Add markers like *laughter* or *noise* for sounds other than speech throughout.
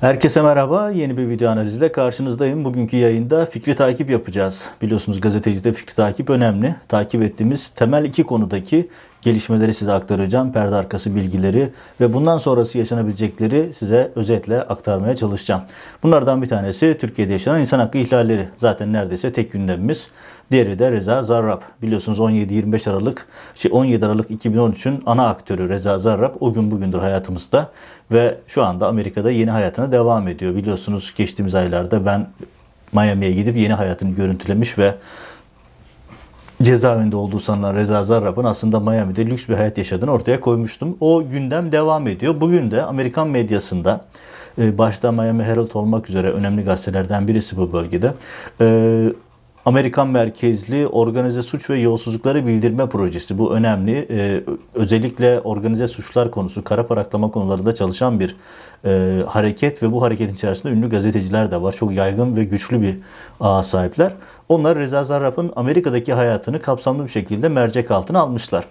Herkese merhaba. Yeni bir video analizle karşınızdayım. Bugünkü yayında fikri takip yapacağız. Biliyorsunuz gazetecide fikri takip önemli. Takip ettiğimiz temel iki konudaki gelişmeleri size aktaracağım. Perde arkası bilgileri ve bundan sonrası yaşanabilecekleri size özetle aktarmaya çalışacağım. Bunlardan bir tanesi Türkiye'de yaşanan insan hakkı ihlalleri. Zaten neredeyse tek gündemimiz. Diğeri de Reza Zarrab. Biliyorsunuz 17-25 Aralık, şey 17 Aralık 2013'ün ana aktörü Reza Zarrab o gün bugündür hayatımızda ve şu anda Amerika'da yeni hayatına devam ediyor. Biliyorsunuz geçtiğimiz aylarda ben Miami'ye gidip yeni hayatını görüntülemiş ve cezaevinde olduğu sanılan Reza Zarrab'ın aslında Miami'de lüks bir hayat yaşadığını ortaya koymuştum. O gündem devam ediyor. Bugün de Amerikan medyasında e, başta Miami Herald olmak üzere önemli gazetelerden birisi bu bölgede e, Amerikan merkezli organize suç ve yolsuzlukları bildirme projesi. Bu önemli. Ee, özellikle organize suçlar konusu, kara para aklama konularında çalışan bir e, hareket ve bu hareketin içerisinde ünlü gazeteciler de var. Çok yaygın ve güçlü bir ağa sahipler. Onlar Reza Zarrab'ın Amerika'daki hayatını kapsamlı bir şekilde mercek altına almışlar.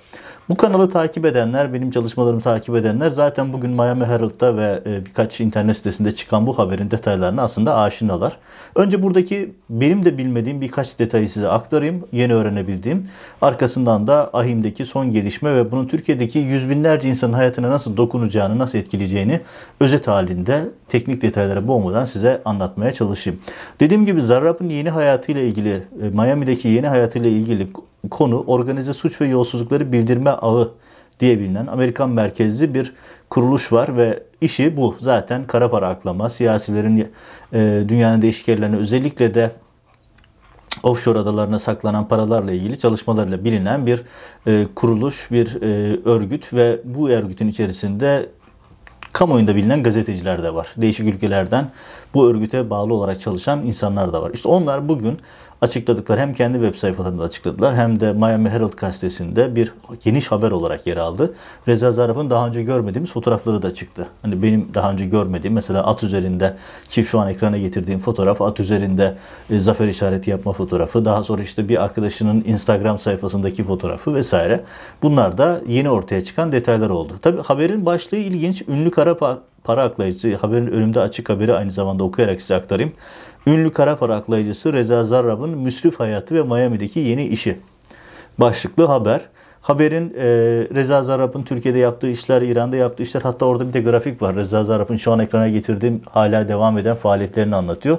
Bu kanalı takip edenler, benim çalışmalarımı takip edenler zaten bugün Miami Herald'da ve e, birkaç internet sitesinde çıkan bu haberin detaylarını aslında aşinalar. Önce buradaki benim de bilmediğim birkaç detayı size aktarayım, yeni öğrenebildiğim. Arkasından da Ahim'deki son gelişme ve bunun Türkiye'deki yüz binlerce insanın hayatına nasıl dokunacağını, nasıl etkileyeceğini özet halinde teknik detaylara boğmadan size anlatmaya çalışayım. Dediğim gibi Zarrab'ın yeni hayatıyla ilgili, e, Miami'deki yeni hayatıyla ilgili konu organize suç ve yolsuzlukları bildirme ağı diye bilinen Amerikan merkezli bir kuruluş var ve işi bu. Zaten kara para aklama, siyasilerin e, dünyanın değişik yerlerine özellikle de offshore adalarına saklanan paralarla ilgili çalışmalarla bilinen bir e, kuruluş, bir e, örgüt ve bu örgütün içerisinde kamuoyunda bilinen gazeteciler de var. Değişik ülkelerden bu örgüte bağlı olarak çalışan insanlar da var. İşte onlar bugün açıkladıklar hem kendi web sayfalarında açıkladılar hem de Miami Herald gazetesinde bir geniş haber olarak yer aldı. Reza Zarrab'ın daha önce görmediğimiz fotoğrafları da çıktı. Hani benim daha önce görmediğim mesela at üzerinde ki şu an ekrana getirdiğim fotoğraf at üzerinde e, zafer işareti yapma fotoğrafı. Daha sonra işte bir arkadaşının Instagram sayfasındaki fotoğrafı vesaire. Bunlar da yeni ortaya çıkan detaylar oldu. Tabi haberin başlığı ilginç. Ünlü kara para aklayıcısı haberin önümde açık haberi aynı zamanda okuyarak size aktarayım. Ünlü kara para aklayıcısı Reza Zarrab'ın müsrif hayatı ve Miami'deki yeni işi. Başlıklı haber. Haberin e, Reza Zarrab'ın Türkiye'de yaptığı işler, İran'da yaptığı işler hatta orada bir de grafik var. Reza Zarrab'ın şu an ekrana getirdiğim hala devam eden faaliyetlerini anlatıyor.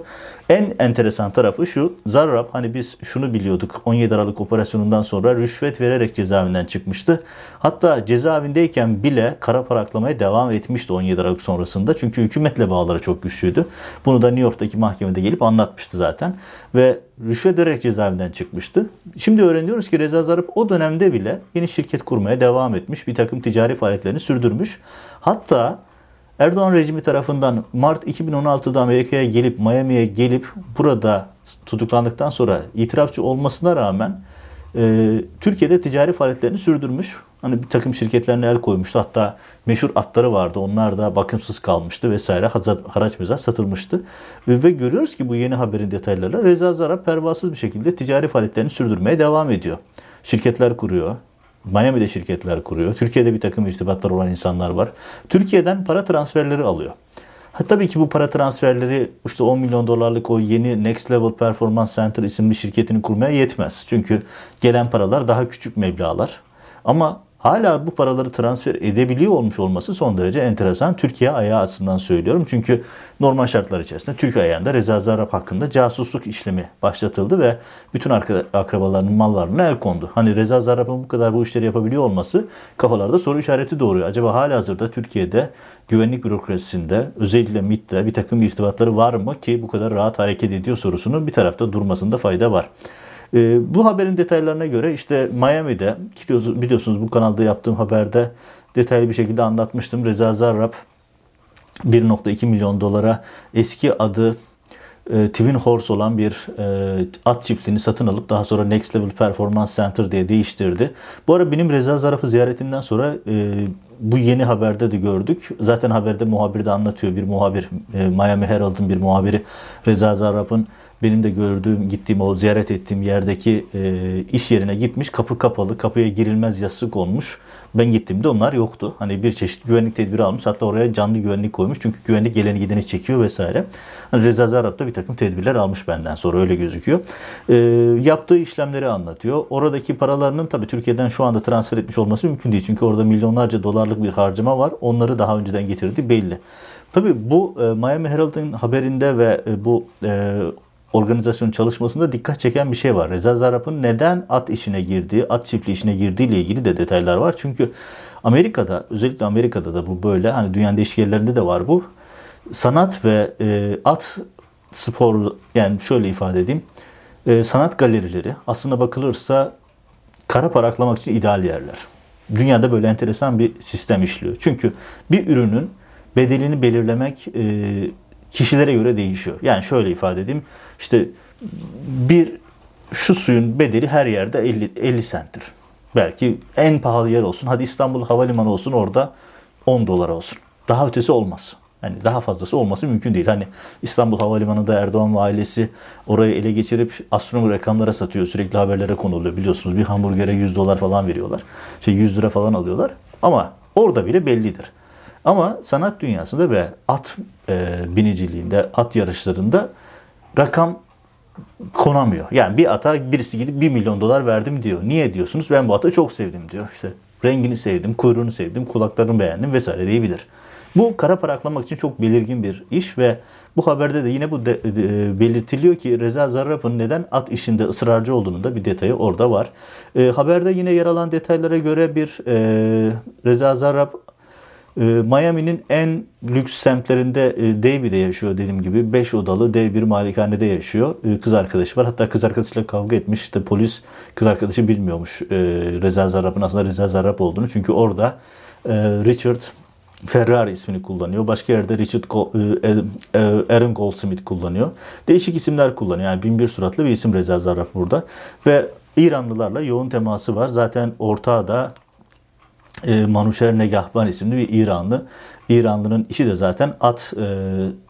En enteresan tarafı şu. Zarrab hani biz şunu biliyorduk 17 Aralık operasyonundan sonra rüşvet vererek cezaevinden çıkmıştı. Hatta cezaevindeyken bile kara para aklamaya devam etmişti 17 Aralık sonrasında. Çünkü hükümetle bağları çok güçlüydü. Bunu da New York'taki mahkemede gelip anlatmıştı zaten. Ve rüşvet vererek cezaevinden çıkmıştı. Şimdi öğreniyoruz ki Reza Zarrab o dönemde bile yeni şirket kurmaya devam etmiş. Bir takım ticari faaliyetlerini sürdürmüş. Hatta Erdoğan rejimi tarafından Mart 2016'da Amerika'ya gelip Miami'ye gelip burada tutuklandıktan sonra itirafçı olmasına rağmen e, Türkiye'de ticari faaliyetlerini sürdürmüş. Hani bir takım şirketlerine el koymuştu. Hatta meşhur atları vardı. Onlar da bakımsız kalmıştı vesaire. Haraç mezar satılmıştı. Ve, ve görüyoruz ki bu yeni haberin detaylarıyla Reza Zarrab pervasız bir şekilde ticari faaliyetlerini sürdürmeye devam ediyor. Şirketler kuruyor. Miami'de şirketler kuruyor. Türkiye'de bir takım irtibatlar olan insanlar var. Türkiye'den para transferleri alıyor. Ha, tabii ki bu para transferleri işte 10 milyon dolarlık o yeni Next Level Performance Center isimli şirketini kurmaya yetmez. Çünkü gelen paralar daha küçük meblağlar. Ama hala bu paraları transfer edebiliyor olmuş olması son derece enteresan. Türkiye ayağı açısından söylüyorum. Çünkü normal şartlar içerisinde Türkiye ayağında Reza Zarrab hakkında casusluk işlemi başlatıldı ve bütün akrabalarının mal varlığına el kondu. Hani Reza Zarrab'ın bu kadar bu işleri yapabiliyor olması kafalarda soru işareti doğuruyor. Acaba hala hazırda Türkiye'de güvenlik bürokrasisinde özellikle MİT'te bir takım irtibatları var mı ki bu kadar rahat hareket ediyor sorusunun bir tarafta durmasında fayda var. E, bu haberin detaylarına göre işte Miami'de biliyorsunuz bu kanalda yaptığım haberde detaylı bir şekilde anlatmıştım. Reza Zarrab 1.2 milyon dolara eski adı e, Twin Horse olan bir e, at çiftliğini satın alıp daha sonra Next Level Performance Center diye değiştirdi. Bu ara benim Reza Zarrab'ı ziyaretimden sonra e, bu yeni haberde de gördük. Zaten haberde muhabir de anlatıyor. Bir muhabir, e, Miami Herald'ın bir muhabiri Reza Zarrab'ın benim de gördüğüm, gittiğim o ziyaret ettiğim yerdeki e, iş yerine gitmiş. Kapı kapalı, kapıya girilmez yazısı konmuş. Ben gittiğimde onlar yoktu. Hani bir çeşit güvenlik tedbiri almış. Hatta oraya canlı güvenlik koymuş. Çünkü güvenlik geleni gideni çekiyor vesaire. Hani Reza Zarrab da bir takım tedbirler almış benden sonra öyle gözüküyor. E, yaptığı işlemleri anlatıyor. Oradaki paralarının tabii Türkiye'den şu anda transfer etmiş olması mümkün değil. Çünkü orada milyonlarca dolarlık bir harcama var. Onları daha önceden getirdi belli. Tabii bu e, Miami Herald'ın haberinde ve e, bu e, organizasyonun çalışmasında dikkat çeken bir şey var. Reza Zarrab'ın neden at işine girdiği, at çiftliği işine girdiği ile ilgili de detaylar var. Çünkü Amerika'da, özellikle Amerika'da da bu böyle, hani dünyanın değişik yerlerinde de var bu. Sanat ve e, at spor, yani şöyle ifade edeyim, e, sanat galerileri aslında bakılırsa kara para aklamak için ideal yerler. Dünyada böyle enteresan bir sistem işliyor. Çünkü bir ürünün bedelini belirlemek e, kişilere göre değişiyor. Yani şöyle ifade edeyim. İşte bir şu suyun bedeli her yerde 50, 50 centtir. Belki en pahalı yer olsun. Hadi İstanbul Havalimanı olsun orada 10 dolar olsun. Daha ötesi olmaz. Hani daha fazlası olması mümkün değil. Hani İstanbul Havalimanı'nda Erdoğan ve ailesi orayı ele geçirip astronomik rakamlara satıyor. Sürekli haberlere konuluyor biliyorsunuz. Bir hamburgere 100 dolar falan veriyorlar. Şey 100 lira falan alıyorlar. Ama orada bile bellidir. Ama sanat dünyasında ve at e, biniciliğinde, at yarışlarında rakam konamıyor. Yani bir ata birisi gidip 1 milyon dolar verdim diyor. Niye diyorsunuz? Ben bu atı çok sevdim diyor. İşte rengini sevdim, kuyruğunu sevdim, kulaklarını beğendim vesaire diyebilir. Bu kara para aklamak için çok belirgin bir iş ve bu haberde de yine bu de, de, belirtiliyor ki Reza Zarrab'ın neden at işinde ısrarcı olduğunu da bir detayı orada var. E, haberde yine yer alan detaylara göre bir e, Reza Zarrab ee, Miami'nin en lüks semtlerinde e, Davy'de yaşıyor dediğim gibi. 5 odalı dev bir malikanede yaşıyor. Ee, kız arkadaşı var. Hatta kız arkadaşıyla kavga etmiş. İşte polis kız arkadaşı bilmiyormuş e, Reza Zarrab'ın aslında Reza Zarrab olduğunu. Çünkü orada e, Richard Ferrari ismini kullanıyor. Başka yerde Richard Aaron Goldsmith kullanıyor. Değişik isimler kullanıyor. Yani bin bir suratlı bir isim Reza Zarrab burada. Ve İranlılarla yoğun teması var. Zaten ortağı da e, Manuşer Negahban isimli bir İranlı. İranlı'nın işi de zaten at e,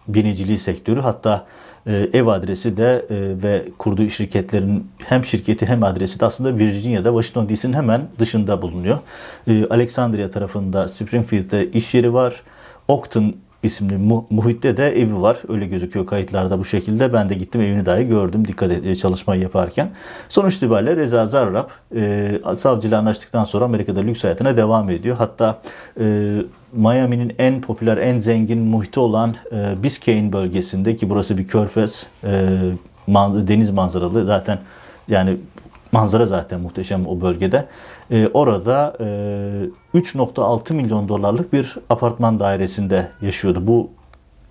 biniciliği sektörü. Hatta e, ev adresi de e, ve kurduğu şirketlerin hem şirketi hem adresi de aslında Virginia'da Washington DC'nin hemen dışında bulunuyor. E, Alexandria tarafında Springfield'de iş yeri var. Oakton isimli mu- muhitte de evi var. Öyle gözüküyor kayıtlarda bu şekilde. Ben de gittim evini dahi gördüm dikkat et, e, çalışmayı yaparken. Sonuç itibariyle Reza Zarrab e, savcıyla anlaştıktan sonra Amerika'da lüks hayatına devam ediyor. Hatta e, Miami'nin en popüler, en zengin muhiti olan e, Biscayne bölgesinde ki burası bir körfez, e, man- deniz manzaralı zaten yani manzara zaten muhteşem o bölgede. E, orada e, 3.6 milyon dolarlık bir apartman dairesinde yaşıyordu. Bu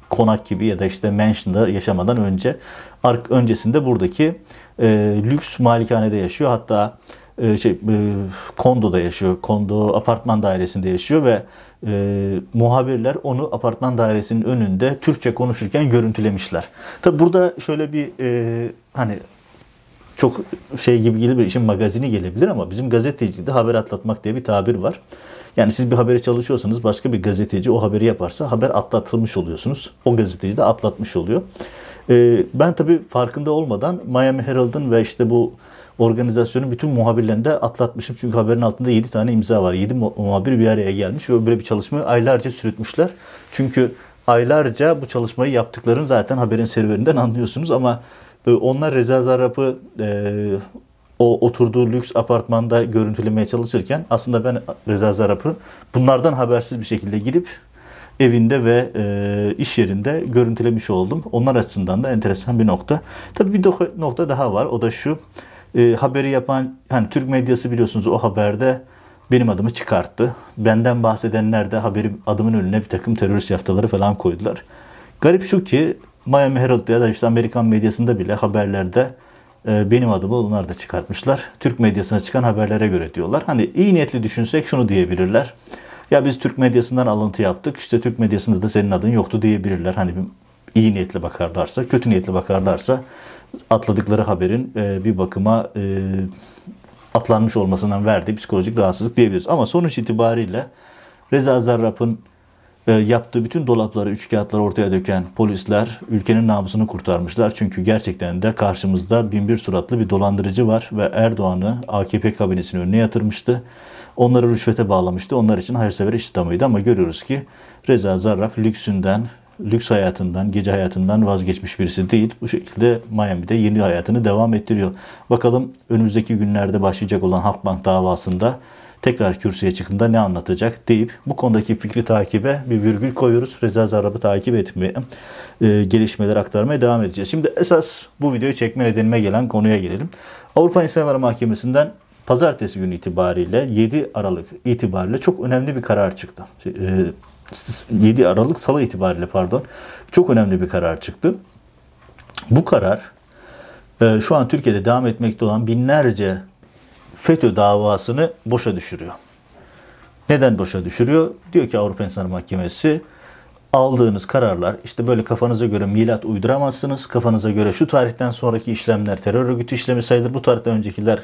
konak gibi ya da işte mansion'da yaşamadan önce ark öncesinde buradaki e, lüks malikanede yaşıyor. Hatta e, şey e, kondoda yaşıyor. Kondo apartman dairesinde yaşıyor ve e, muhabirler onu apartman dairesinin önünde Türkçe konuşurken görüntülemişler. Tabi burada şöyle bir e, hani çok şey gibi gelir işin magazini gelebilir ama bizim gazetecilikte haber atlatmak diye bir tabir var. Yani siz bir haberi çalışıyorsanız başka bir gazeteci o haberi yaparsa haber atlatılmış oluyorsunuz. O gazeteci de atlatmış oluyor. Ee, ben tabii farkında olmadan Miami Herald'ın ve işte bu organizasyonun bütün muhabirlerinde atlatmışım. Çünkü haberin altında 7 tane imza var. 7 muhabir bir araya gelmiş ve böyle bir çalışmayı aylarca sürütmüşler. Çünkü aylarca bu çalışmayı yaptıklarını zaten haberin serverinden *laughs* anlıyorsunuz ama onlar Reza Zarrab'ı e, o oturduğu lüks apartmanda görüntülemeye çalışırken aslında ben Reza Zarrab'ı bunlardan habersiz bir şekilde gidip evinde ve e, iş yerinde görüntülemiş oldum. Onlar açısından da enteresan bir nokta. Tabii bir nokta daha var. O da şu. E, haberi yapan hani Türk medyası biliyorsunuz o haberde benim adımı çıkarttı. Benden bahsedenler de haberim adımın önüne bir takım terörist yaftaları falan koydular. Garip şu ki Miami Herald ya da işte Amerikan medyasında bile haberlerde e, benim adımı onlar da çıkartmışlar. Türk medyasına çıkan haberlere göre diyorlar. Hani iyi niyetli düşünsek şunu diyebilirler. Ya biz Türk medyasından alıntı yaptık. İşte Türk medyasında da senin adın yoktu diyebilirler. Hani iyi niyetli bakarlarsa, kötü niyetli bakarlarsa atladıkları haberin e, bir bakıma e, atlanmış olmasından verdiği psikolojik rahatsızlık diyebiliriz. Ama sonuç itibariyle Reza Zarrab'ın yaptığı bütün dolapları, üç kağıtları ortaya döken polisler ülkenin namusunu kurtarmışlar. Çünkü gerçekten de karşımızda binbir suratlı bir dolandırıcı var ve Erdoğan'ı AKP kabinesinin önüne yatırmıştı. Onları rüşvete bağlamıştı. Onlar için hayırsever iş adamıydı ama görüyoruz ki Reza Zarrab lüksünden, lüks hayatından, gece hayatından vazgeçmiş birisi değil. Bu şekilde Miami'de yeni hayatını devam ettiriyor. Bakalım önümüzdeki günlerde başlayacak olan Halkbank davasında tekrar kürsüye çıktığında ne anlatacak deyip bu konudaki fikri takibe bir virgül koyuyoruz. Reza Zarrab'ı takip etmeye, e, gelişmeler aktarmaya devam edeceğiz. Şimdi esas bu videoyu çekme nedenime gelen konuya gelelim. Avrupa İnsan Hakları Mahkemesi'nden pazartesi günü itibariyle 7 Aralık itibariyle çok önemli bir karar çıktı. E, 7 Aralık Salı itibariyle pardon çok önemli bir karar çıktı. Bu karar e, şu an Türkiye'de devam etmekte olan binlerce FETÖ davasını boşa düşürüyor. Neden boşa düşürüyor? Diyor ki Avrupa İnsan Mahkemesi aldığınız kararlar işte böyle kafanıza göre milat uyduramazsınız. Kafanıza göre şu tarihten sonraki işlemler terör örgütü işlemi sayılır. Bu tarihten öncekiler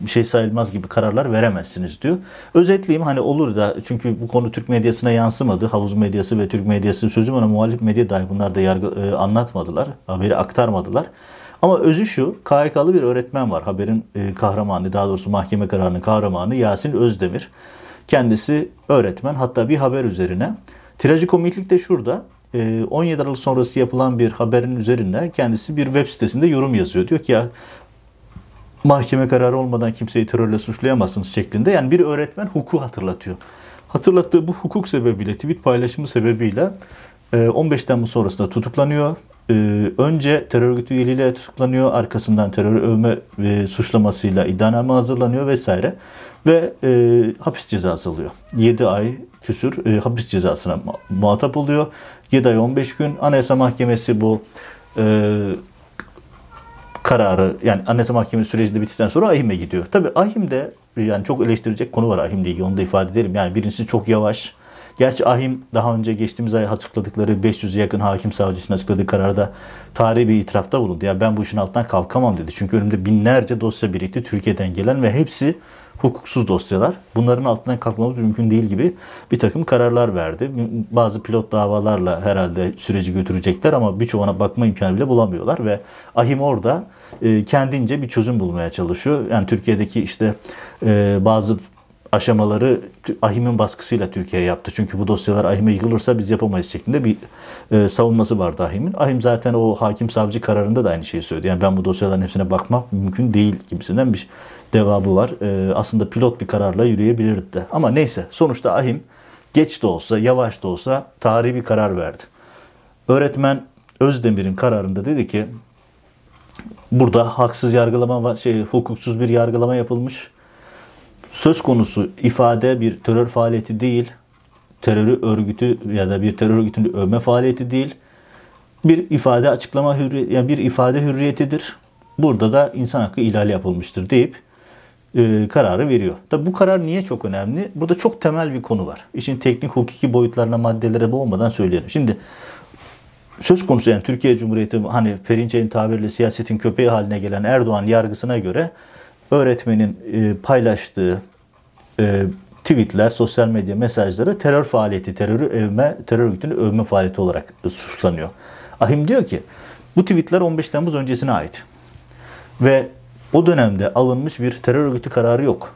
bir şey sayılmaz gibi kararlar veremezsiniz diyor. Özetleyeyim hani olur da çünkü bu konu Türk medyasına yansımadı. Havuz medyası ve Türk medyası sözüm ona muhalif medya dahi bunlar da yargı, e, anlatmadılar. Haberi aktarmadılar. Ama özü şu, KHK'lı bir öğretmen var. Haberin e, kahramanı, daha doğrusu mahkeme kararının kahramanı Yasin Özdemir. Kendisi öğretmen. Hatta bir haber üzerine. Trajikomiklik de şurada. 17 e, Aralık sonrası yapılan bir haberin üzerine kendisi bir web sitesinde yorum yazıyor. Diyor ki ya mahkeme kararı olmadan kimseyi terörle suçlayamazsınız şeklinde. Yani bir öğretmen hukuku hatırlatıyor. Hatırlattığı bu hukuk sebebiyle, tweet paylaşımı sebebiyle 15 e, Temmuz sonrasında tutuklanıyor. E, önce terör örgütü üyeliğiyle tutuklanıyor. Arkasından terör övme e, suçlamasıyla iddianame hazırlanıyor vesaire. Ve e, hapis cezası alıyor. 7 ay küsür e, hapis cezasına muhatap oluyor. 7 ay 15 gün Anayasa Mahkemesi bu e, kararı yani Anayasa Mahkemesi sürecinde bittikten sonra AHİM'e gidiyor. Tabi AHİM'de yani çok eleştirecek konu var AHİM'le ilgili onu da ifade edelim. Yani birincisi çok yavaş. Gerçi AHİM daha önce geçtiğimiz ay açıkladıkları 500'e yakın hakim savcısının açıkladığı kararda tarihi bir itirafta bulundu. Ya ben bu işin altından kalkamam dedi. Çünkü önümde binlerce dosya birikti Türkiye'den gelen ve hepsi hukuksuz dosyalar. Bunların altından kalkmamız mümkün değil gibi bir takım kararlar verdi. Bazı pilot davalarla herhalde süreci götürecekler ama birçoğuna bakma imkanı bile bulamıyorlar ve Ahim orada e, kendince bir çözüm bulmaya çalışıyor. Yani Türkiye'deki işte e, bazı aşamaları Ahim'in baskısıyla Türkiye yaptı. Çünkü bu dosyalar Ahim'e yıkılırsa biz yapamayız şeklinde bir e, savunması vardı Ahim'in. Ahim zaten o hakim savcı kararında da aynı şeyi söyledi. Yani ben bu dosyaların hepsine bakmak mümkün değil gibisinden bir devabı var. E, aslında pilot bir kararla yürüyebilirdi de. Ama neyse sonuçta Ahim geç de olsa yavaş da olsa tarihi bir karar verdi. Öğretmen Özdemir'in kararında dedi ki burada haksız yargılama var, şey hukuksuz bir yargılama yapılmış söz konusu ifade bir terör faaliyeti değil, terör örgütü ya da bir terör örgütünün övme faaliyeti değil, bir ifade açıklama hürriyeti, yani bir ifade hürriyetidir. Burada da insan hakkı ihlali yapılmıştır deyip e, kararı veriyor. Tabi bu karar niye çok önemli? Burada çok temel bir konu var. İşin teknik hukuki boyutlarına maddelere boğmadan söyleyelim. Şimdi söz konusu yani Türkiye Cumhuriyeti hani Perinçek'in tabiriyle siyasetin köpeği haline gelen Erdoğan yargısına göre öğretmenin e, paylaştığı e, tweetler, sosyal medya mesajları terör faaliyeti, terörü övme, terör örgütünü övme faaliyeti olarak e, suçlanıyor. Ahim diyor ki bu tweetler 15 Temmuz öncesine ait. Ve o dönemde alınmış bir terör örgütü kararı yok.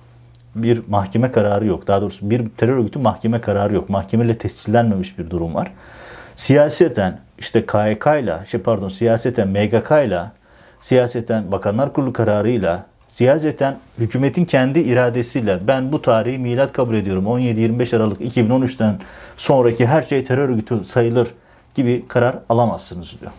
Bir mahkeme kararı yok. Daha doğrusu bir terör örgütü mahkeme kararı yok. Mahkemeyle tescillenmemiş bir durum var. Siyaseten işte KHK ile, şey pardon siyaseten MGK ile, siyaseten Bakanlar Kurulu kararıyla, siyaseten hükümetin kendi iradesiyle ben bu tarihi milat kabul ediyorum. 17-25 Aralık 2013'ten sonraki her şey terör örgütü sayılır gibi karar alamazsınız diyor.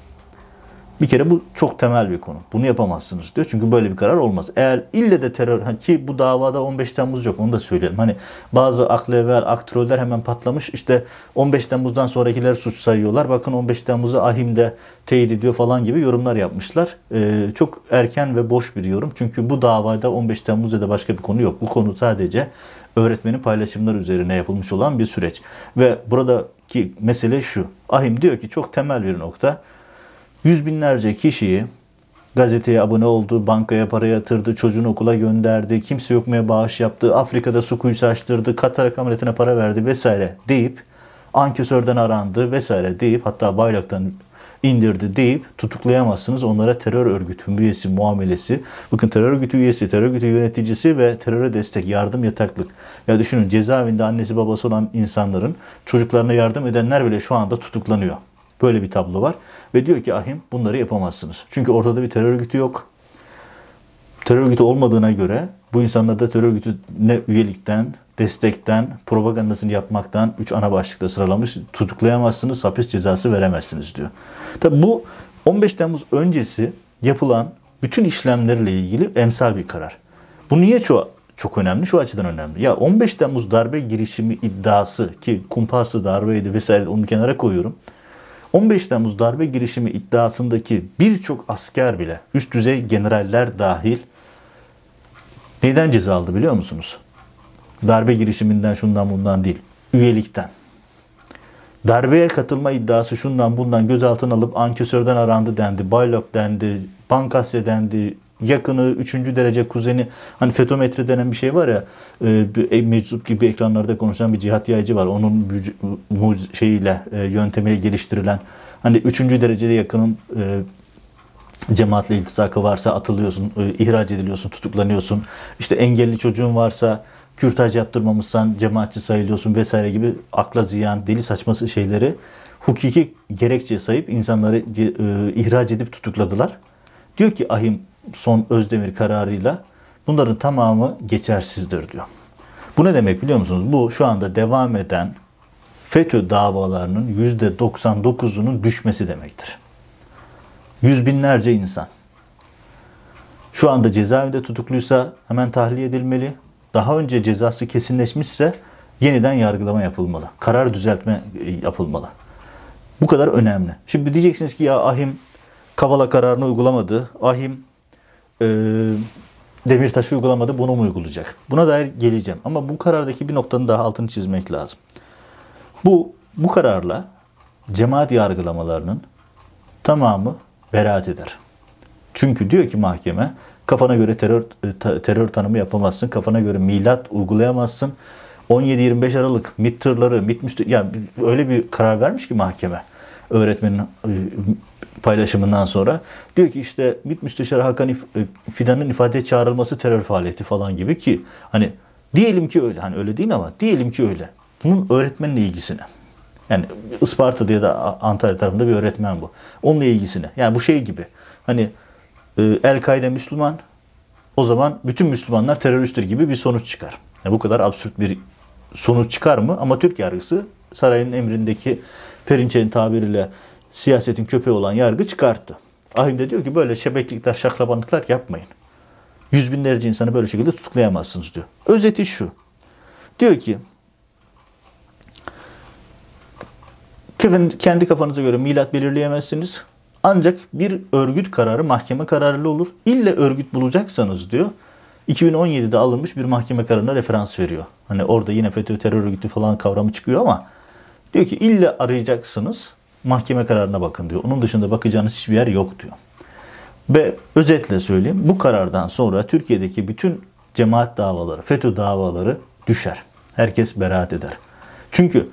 Bir kere bu çok temel bir konu. Bunu yapamazsınız diyor. Çünkü böyle bir karar olmaz. Eğer ille de terör ki bu davada 15 Temmuz yok onu da söyleyelim. Hani bazı aklı evvel aktroller hemen patlamış. İşte 15 Temmuz'dan sonrakiler suç sayıyorlar. Bakın 15 Temmuz'u ahimde teyit ediyor falan gibi yorumlar yapmışlar. Ee, çok erken ve boş bir yorum. Çünkü bu davada 15 Temmuz'da da başka bir konu yok. Bu konu sadece öğretmenin paylaşımlar üzerine yapılmış olan bir süreç. Ve buradaki mesele şu. Ahim diyor ki çok temel bir nokta yüz binlerce kişiyi gazeteye abone oldu, bankaya para yatırdı, çocuğunu okula gönderdi, kimse yokmaya bağış yaptı, Afrika'da su kuyusu açtırdı, katarak ameliyatına para verdi vesaire deyip ankesörden arandı vesaire deyip hatta bayraktan indirdi deyip tutuklayamazsınız. Onlara terör örgütü üyesi muamelesi. Bakın terör örgütü üyesi, terör örgütü yöneticisi ve teröre destek, yardım, yataklık. Ya düşünün cezaevinde annesi babası olan insanların çocuklarına yardım edenler bile şu anda tutuklanıyor. Böyle bir tablo var. Ve diyor ki ahim bunları yapamazsınız. Çünkü ortada bir terör örgütü yok. Terör örgütü olmadığına göre bu insanlar da terör örgütüne üyelikten, destekten, propagandasını yapmaktan üç ana başlıkta sıralamış. Tutuklayamazsınız, hapis cezası veremezsiniz diyor. Tabi bu 15 Temmuz öncesi yapılan bütün işlemlerle ilgili emsal bir karar. Bu niye çok çok önemli? Şu açıdan önemli. Ya 15 Temmuz darbe girişimi iddiası ki kumpaslı darbeydi vesaire onu kenara koyuyorum. 15 Temmuz darbe girişimi iddiasındaki birçok asker bile, üst düzey generaller dahil neyden ceza aldı biliyor musunuz? Darbe girişiminden şundan bundan değil, üyelikten. Darbeye katılma iddiası şundan bundan gözaltına alıp ankesörden arandı dendi, baylok dendi, bankasya dendi, yakını, üçüncü derece kuzeni, hani fetometre denen bir şey var ya, e, meczup gibi ekranlarda konuşan bir cihat yayıcı var. Onun şeyiyle, e, yöntemiyle geliştirilen, hani üçüncü derecede yakının e, cemaatle iltisakı varsa atılıyorsun, e, ihraç ediliyorsun, tutuklanıyorsun. İşte engelli çocuğun varsa kürtaj yaptırmamışsan cemaatçi sayılıyorsun vesaire gibi akla ziyan, deli saçması şeyleri hukuki gerekçe sayıp insanları e, ihraç edip tutukladılar. Diyor ki ahim son Özdemir kararıyla bunların tamamı geçersizdir diyor. Bu ne demek biliyor musunuz? Bu şu anda devam eden FETÖ davalarının %99'unun düşmesi demektir. Yüz binlerce insan. Şu anda cezaevinde tutukluysa hemen tahliye edilmeli. Daha önce cezası kesinleşmişse yeniden yargılama yapılmalı. Karar düzeltme e, yapılmalı. Bu kadar önemli. Şimdi diyeceksiniz ki ya Ahim Kavala kararını uygulamadı. Ahim e, Demirtaş uygulamadı bunu mu uygulayacak? Buna dair geleceğim. Ama bu karardaki bir noktanın daha altını çizmek lazım. Bu, bu kararla cemaat yargılamalarının tamamı beraat eder. Çünkü diyor ki mahkeme kafana göre terör terör tanımı yapamazsın. Kafana göre milat uygulayamazsın. 17-25 Aralık MİT tırları, MİT müstü yani öyle bir karar vermiş ki mahkeme öğretmenin e, paylaşımından sonra diyor ki işte MİT Müsteşarı Hakan e, Fidan'ın ifadeye çağrılması terör faaliyeti falan gibi ki hani diyelim ki öyle hani öyle değil ama diyelim ki öyle. Bunun öğretmenle ilgisine. Yani Isparta'da ya da Antalya tarafında bir öğretmen bu. Onunla ilgisine. Yani bu şey gibi. Hani e, El-Kaide Müslüman o zaman bütün Müslümanlar teröristtir gibi bir sonuç çıkar. Yani bu kadar absürt bir sonuç çıkar mı? Ama Türk yargısı sarayın emrindeki Perinçek'in tabiriyle siyasetin köpeği olan yargı çıkarttı. Ahim de diyor ki böyle şebeklikler, şaklabanlıklar yapmayın. Yüz binlerce insanı böyle şekilde tutuklayamazsınız diyor. Özeti şu. Diyor ki kendi kafanıza göre milat belirleyemezsiniz. Ancak bir örgüt kararı mahkeme kararıyla olur. İlle örgüt bulacaksanız diyor 2017'de alınmış bir mahkeme kararına referans veriyor. Hani orada yine FETÖ terör örgütü falan kavramı çıkıyor ama diyor ki ille arayacaksınız mahkeme kararına bakın diyor. Onun dışında bakacağınız hiçbir yer yok diyor. Ve özetle söyleyeyim bu karardan sonra Türkiye'deki bütün cemaat davaları, FETÖ davaları düşer. Herkes beraat eder. Çünkü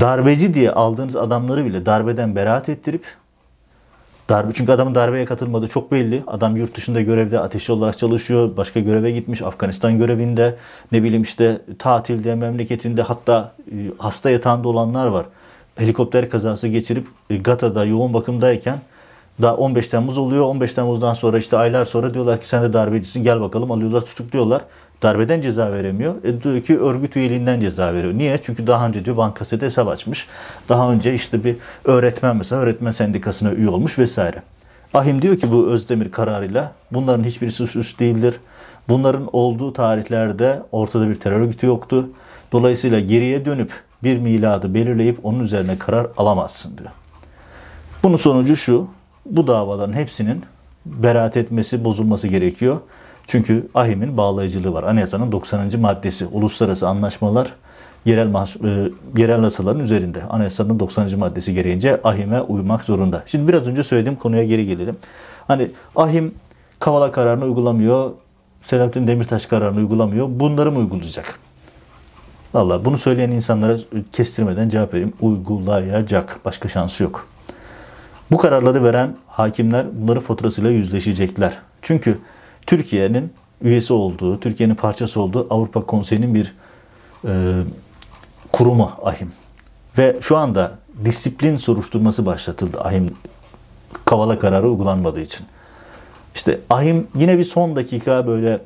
darbeci diye aldığınız adamları bile darbeden beraat ettirip Darbe, çünkü adamın darbeye katılmadığı çok belli. Adam yurt dışında görevde ateşli olarak çalışıyor. Başka göreve gitmiş. Afganistan görevinde. Ne bileyim işte tatilde, memleketinde hatta e, hasta yatağında olanlar var. Helikopter kazası geçirip e, Gata'da yoğun bakımdayken daha 15 Temmuz oluyor. 15 Temmuz'dan sonra işte aylar sonra diyorlar ki sen de darbecisin gel bakalım alıyorlar tutukluyorlar. Darbeden ceza veremiyor. E diyor ki örgüt üyeliğinden ceza veriyor. Niye? Çünkü daha önce diyor bankasede hesap açmış. Daha önce işte bir öğretmen mesela öğretmen sendikasına üye olmuş vesaire. Ahim diyor ki bu Özdemir kararıyla bunların hiçbirisi suç değildir. Bunların olduğu tarihlerde ortada bir terör örgütü yoktu. Dolayısıyla geriye dönüp bir miladı belirleyip onun üzerine karar alamazsın diyor. Bunun sonucu şu, bu davaların hepsinin beraat etmesi, bozulması gerekiyor. Çünkü AHİM'in bağlayıcılığı var. Anayasanın 90. maddesi uluslararası anlaşmalar yerel e, yerel yasaların üzerinde. Anayasanın 90. maddesi gereğince AHİM'e uymak zorunda. Şimdi biraz önce söylediğim konuya geri gelelim. Hani ahim Kavala kararını uygulamıyor. Selahattin Demirtaş kararını uygulamıyor. Bunları mı uygulayacak? Valla bunu söyleyen insanlara kestirmeden cevap vereyim. Uygulayacak. Başka şansı yok. Bu kararları veren hakimler bunların faturasıyla yüzleşecekler. Çünkü Türkiye'nin üyesi olduğu, Türkiye'nin parçası olduğu Avrupa Konseyi'nin bir e, kurumu AHİM. Ve şu anda disiplin soruşturması başlatıldı AHİM Kavala kararı uygulanmadığı için. İşte AHİM yine bir son dakika böyle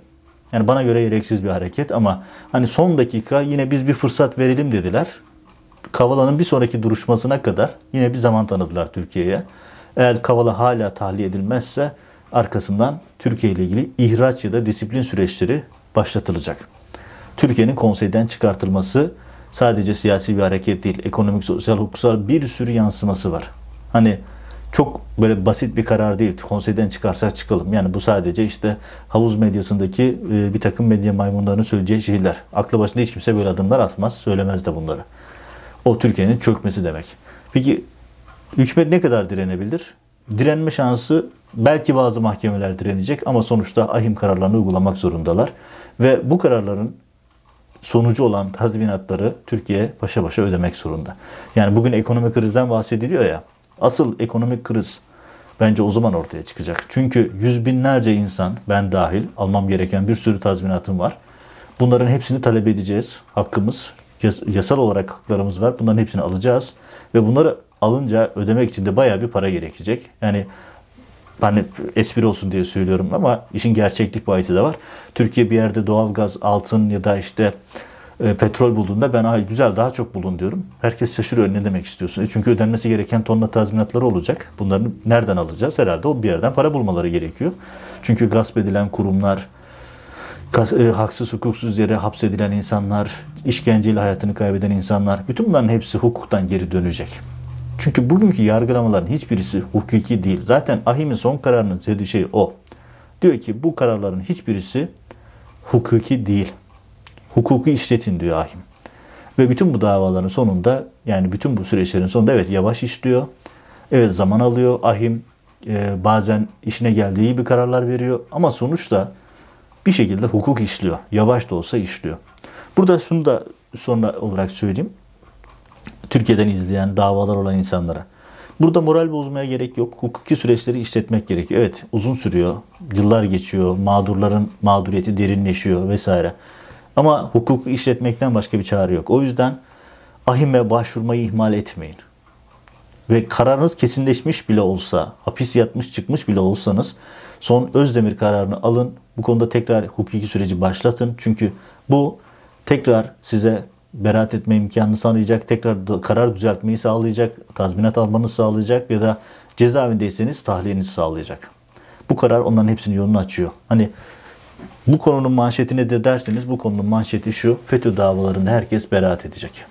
yani bana göre gereksiz bir hareket ama hani son dakika yine biz bir fırsat verelim dediler. Kavala'nın bir sonraki duruşmasına kadar yine bir zaman tanıdılar Türkiye'ye. Eğer Kavala hala tahliye edilmezse arkasından Türkiye ile ilgili ihraç ya da disiplin süreçleri başlatılacak. Türkiye'nin konseyden çıkartılması sadece siyasi bir hareket değil, ekonomik, sosyal, hukuksal bir sürü yansıması var. Hani çok böyle basit bir karar değil. Konseyden çıkarsak çıkalım. Yani bu sadece işte havuz medyasındaki e, bir takım medya maymunlarının söyleyeceği şeyler. Aklı başında hiç kimse böyle adımlar atmaz, söylemez de bunları. O Türkiye'nin çökmesi demek. Peki hükümet ne kadar direnebilir? Direnme şansı belki bazı mahkemeler direnecek ama sonuçta ahim kararlarını uygulamak zorundalar. Ve bu kararların sonucu olan tazminatları Türkiye başa başa ödemek zorunda. Yani bugün ekonomik krizden bahsediliyor ya. Asıl ekonomik kriz bence o zaman ortaya çıkacak. Çünkü yüz binlerce insan, ben dahil, almam gereken bir sürü tazminatım var. Bunların hepsini talep edeceğiz. Hakkımız, yasal olarak haklarımız var. Bunların hepsini alacağız. Ve bunları alınca ödemek için de bayağı bir para gerekecek. Yani hani espri olsun diye söylüyorum ama işin gerçeklik boyutu da var. Türkiye bir yerde doğalgaz, altın ya da işte e, petrol bulduğunda ben ay güzel daha çok bulun diyorum. Herkes şaşırıyor ne demek istiyorsun? E çünkü ödenmesi gereken tonla tazminatları olacak. Bunları nereden alacağız? Herhalde o bir yerden para bulmaları gerekiyor. Çünkü gasp edilen kurumlar, e, haksız hukuksuz yere hapsedilen insanlar, işkenceyle hayatını kaybeden insanlar, bütün bunların hepsi hukuktan geri dönecek. Çünkü bugünkü yargılamaların hiçbirisi hukuki değil. Zaten Ahim'in son kararının söylediği şey o. Diyor ki bu kararların hiçbirisi hukuki değil. Hukuku işletin diyor Ahim. Ve bütün bu davaların sonunda yani bütün bu süreçlerin sonunda evet yavaş işliyor. Evet zaman alıyor. Ahim e, bazen işine geldiği gibi kararlar veriyor. Ama sonuçta bir şekilde hukuk işliyor. Yavaş da olsa işliyor. Burada şunu da sonra olarak söyleyeyim. Türkiye'den izleyen davalar olan insanlara. Burada moral bozmaya gerek yok. Hukuki süreçleri işletmek gerekiyor. Evet uzun sürüyor. Yıllar geçiyor. Mağdurların mağduriyeti derinleşiyor vesaire. Ama hukuku işletmekten başka bir çare yok. O yüzden ahime başvurmayı ihmal etmeyin. Ve kararınız kesinleşmiş bile olsa, hapis yatmış çıkmış bile olsanız son Özdemir kararını alın. Bu konuda tekrar hukuki süreci başlatın. Çünkü bu tekrar size beraat etme imkanını sağlayacak, tekrar karar düzeltmeyi sağlayacak, tazminat almanızı sağlayacak ya da cezaevindeyseniz tahliyenizi sağlayacak. Bu karar onların hepsinin yolunu açıyor. Hani bu konunun manşeti nedir derseniz bu konunun manşeti şu. FETÖ davalarında herkes beraat edecek.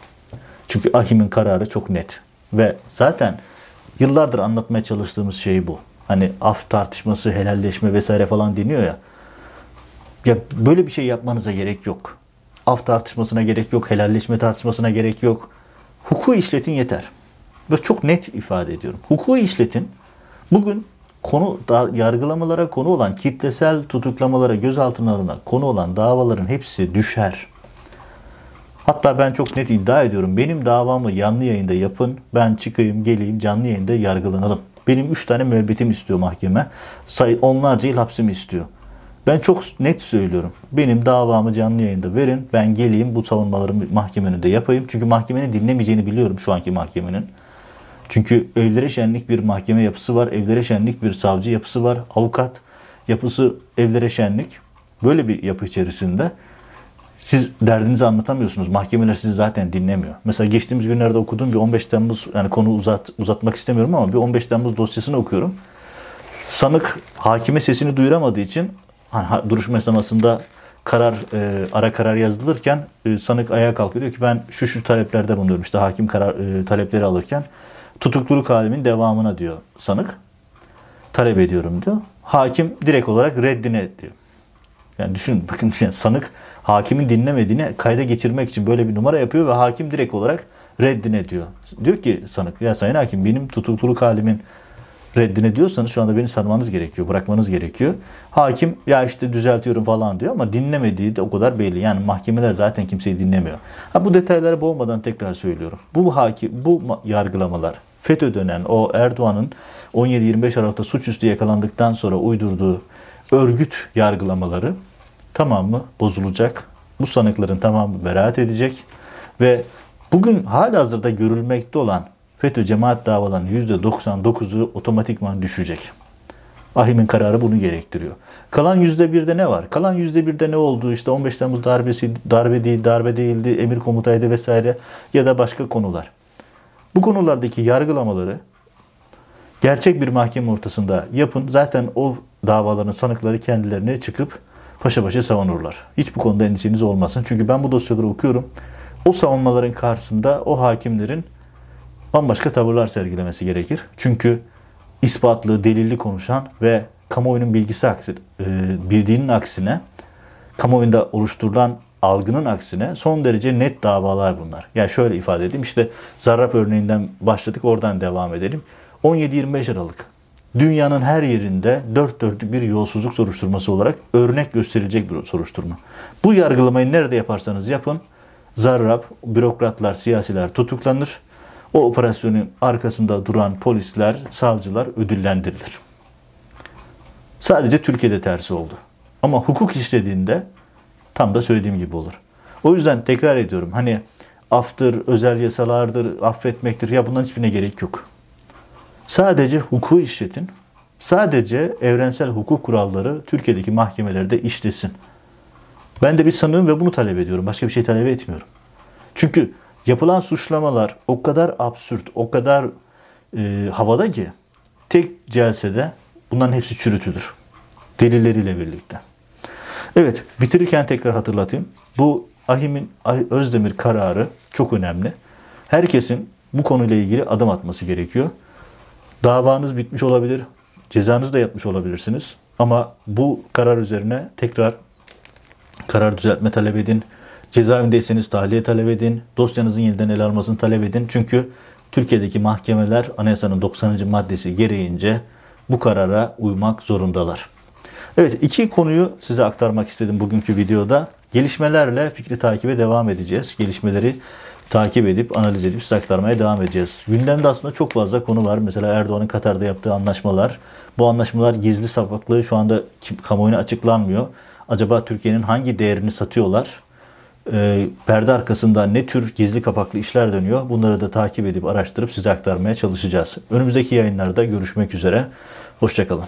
Çünkü Ahim'in kararı çok net. Ve zaten yıllardır anlatmaya çalıştığımız şey bu. Hani af tartışması, helalleşme vesaire falan deniyor ya. Ya böyle bir şey yapmanıza gerek yok af tartışmasına gerek yok, helalleşme tartışmasına gerek yok. Hukuku işletin yeter. Ve çok net ifade ediyorum. Hukuku işletin. Bugün konu yargılamalara konu olan kitlesel tutuklamalara, gözaltılarına konu olan davaların hepsi düşer. Hatta ben çok net iddia ediyorum. Benim davamı yanlı yayında yapın. Ben çıkayım, geleyim canlı yayında yargılanalım. Benim üç tane müebbetim istiyor mahkeme. Say onlarca yıl hapsimi istiyor. Ben çok net söylüyorum. Benim davamı canlı yayında verin. Ben geleyim bu savunmalarımı mahkemenin de yapayım. Çünkü mahkemenin dinlemeyeceğini biliyorum şu anki mahkemenin. Çünkü evlere şenlik bir mahkeme yapısı var. Evlere şenlik bir savcı yapısı var. Avukat yapısı evlere şenlik. Böyle bir yapı içerisinde siz derdinizi anlatamıyorsunuz. Mahkemeler sizi zaten dinlemiyor. Mesela geçtiğimiz günlerde okuduğum bir 15 Temmuz yani konu uzat, uzatmak istemiyorum ama bir 15 Temmuz dosyasını okuyorum. Sanık hakime sesini duyuramadığı için hani duruşma esnasında karar e, ara karar yazılırken e, sanık ayağa kalkıyor diyor ki ben şu şu taleplerde bulunuyorum işte hakim karar e, talepleri alırken tutukluluk halimin devamına diyor sanık talep ediyorum diyor. Hakim direkt olarak reddine diyor. Yani düşün bakın yani sanık hakimin dinlemediğini kayda geçirmek için böyle bir numara yapıyor ve hakim direkt olarak reddine diyor. Diyor ki sanık ya sayın hakim benim tutukluluk halimin reddine diyorsanız şu anda beni sarmanız gerekiyor, bırakmanız gerekiyor. Hakim ya işte düzeltiyorum falan diyor ama dinlemediği de o kadar belli. Yani mahkemeler zaten kimseyi dinlemiyor. Ha, bu detaylara boğmadan tekrar söylüyorum. Bu hakim, bu yargılamalar FETÖ dönen o Erdoğan'ın 17-25 Aralık'ta suçüstü yakalandıktan sonra uydurduğu örgüt yargılamaları tamamı bozulacak. Bu sanıkların tamamı beraat edecek ve bugün hala hazırda görülmekte olan FETÖ cemaat davalarının %99'u otomatikman düşecek. Ahim'in kararı bunu gerektiriyor. Kalan %1'de ne var? Kalan %1'de ne oldu? İşte 15 Temmuz darbesi, darbe değil, darbe değildi, emir komutaydı vesaire ya da başka konular. Bu konulardaki yargılamaları gerçek bir mahkeme ortasında yapın. Zaten o davaların sanıkları kendilerine çıkıp paşa paşa savunurlar. Hiç bu konuda endişeniz olmasın. Çünkü ben bu dosyaları okuyorum. O savunmaların karşısında o hakimlerin bambaşka tavırlar sergilemesi gerekir. Çünkü ispatlı, delilli konuşan ve kamuoyunun bilgisi aksi, e, bildiğinin aksine kamuoyunda oluşturulan algının aksine son derece net davalar bunlar. Yani şöyle ifade edeyim işte Zarrab örneğinden başladık oradan devam edelim. 17-25 Aralık dünyanın her yerinde dört dörtlük bir yolsuzluk soruşturması olarak örnek gösterilecek bir soruşturma. Bu yargılamayı nerede yaparsanız yapın Zarrab, bürokratlar, siyasiler tutuklanır. O operasyonun arkasında duran polisler, savcılar ödüllendirilir. Sadece Türkiye'de tersi oldu. Ama hukuk işlediğinde tam da söylediğim gibi olur. O yüzden tekrar ediyorum. Hani aftır, özel yasalardır, affetmektir. Ya bunların hiçbirine gerek yok. Sadece hukuku işletin. Sadece evrensel hukuk kuralları Türkiye'deki mahkemelerde işlesin. Ben de bir sanığım ve bunu talep ediyorum. Başka bir şey talep etmiyorum. Çünkü yapılan suçlamalar o kadar absürt, o kadar e, havada ki tek celsede bunların hepsi çürütülür. Delilleriyle birlikte. Evet, bitirirken tekrar hatırlatayım. Bu Ahim'in Özdemir kararı çok önemli. Herkesin bu konuyla ilgili adım atması gerekiyor. Davanız bitmiş olabilir, cezanızı da yatmış olabilirsiniz. Ama bu karar üzerine tekrar karar düzeltme talep edin. Cezaevindeyseniz tahliye talep edin. Dosyanızın yeniden ele almasını talep edin. Çünkü Türkiye'deki mahkemeler anayasanın 90. maddesi gereğince bu karara uymak zorundalar. Evet iki konuyu size aktarmak istedim bugünkü videoda. Gelişmelerle fikri takibe devam edeceğiz. Gelişmeleri takip edip analiz edip size aktarmaya devam edeceğiz. Gündemde aslında çok fazla konu var. Mesela Erdoğan'ın Katar'da yaptığı anlaşmalar. Bu anlaşmalar gizli sapıklığı şu anda kamuoyuna açıklanmıyor. Acaba Türkiye'nin hangi değerini satıyorlar? E, perde arkasında ne tür gizli kapaklı işler dönüyor? Bunları da takip edip araştırıp size aktarmaya çalışacağız. Önümüzdeki yayınlarda görüşmek üzere. Hoşçakalın.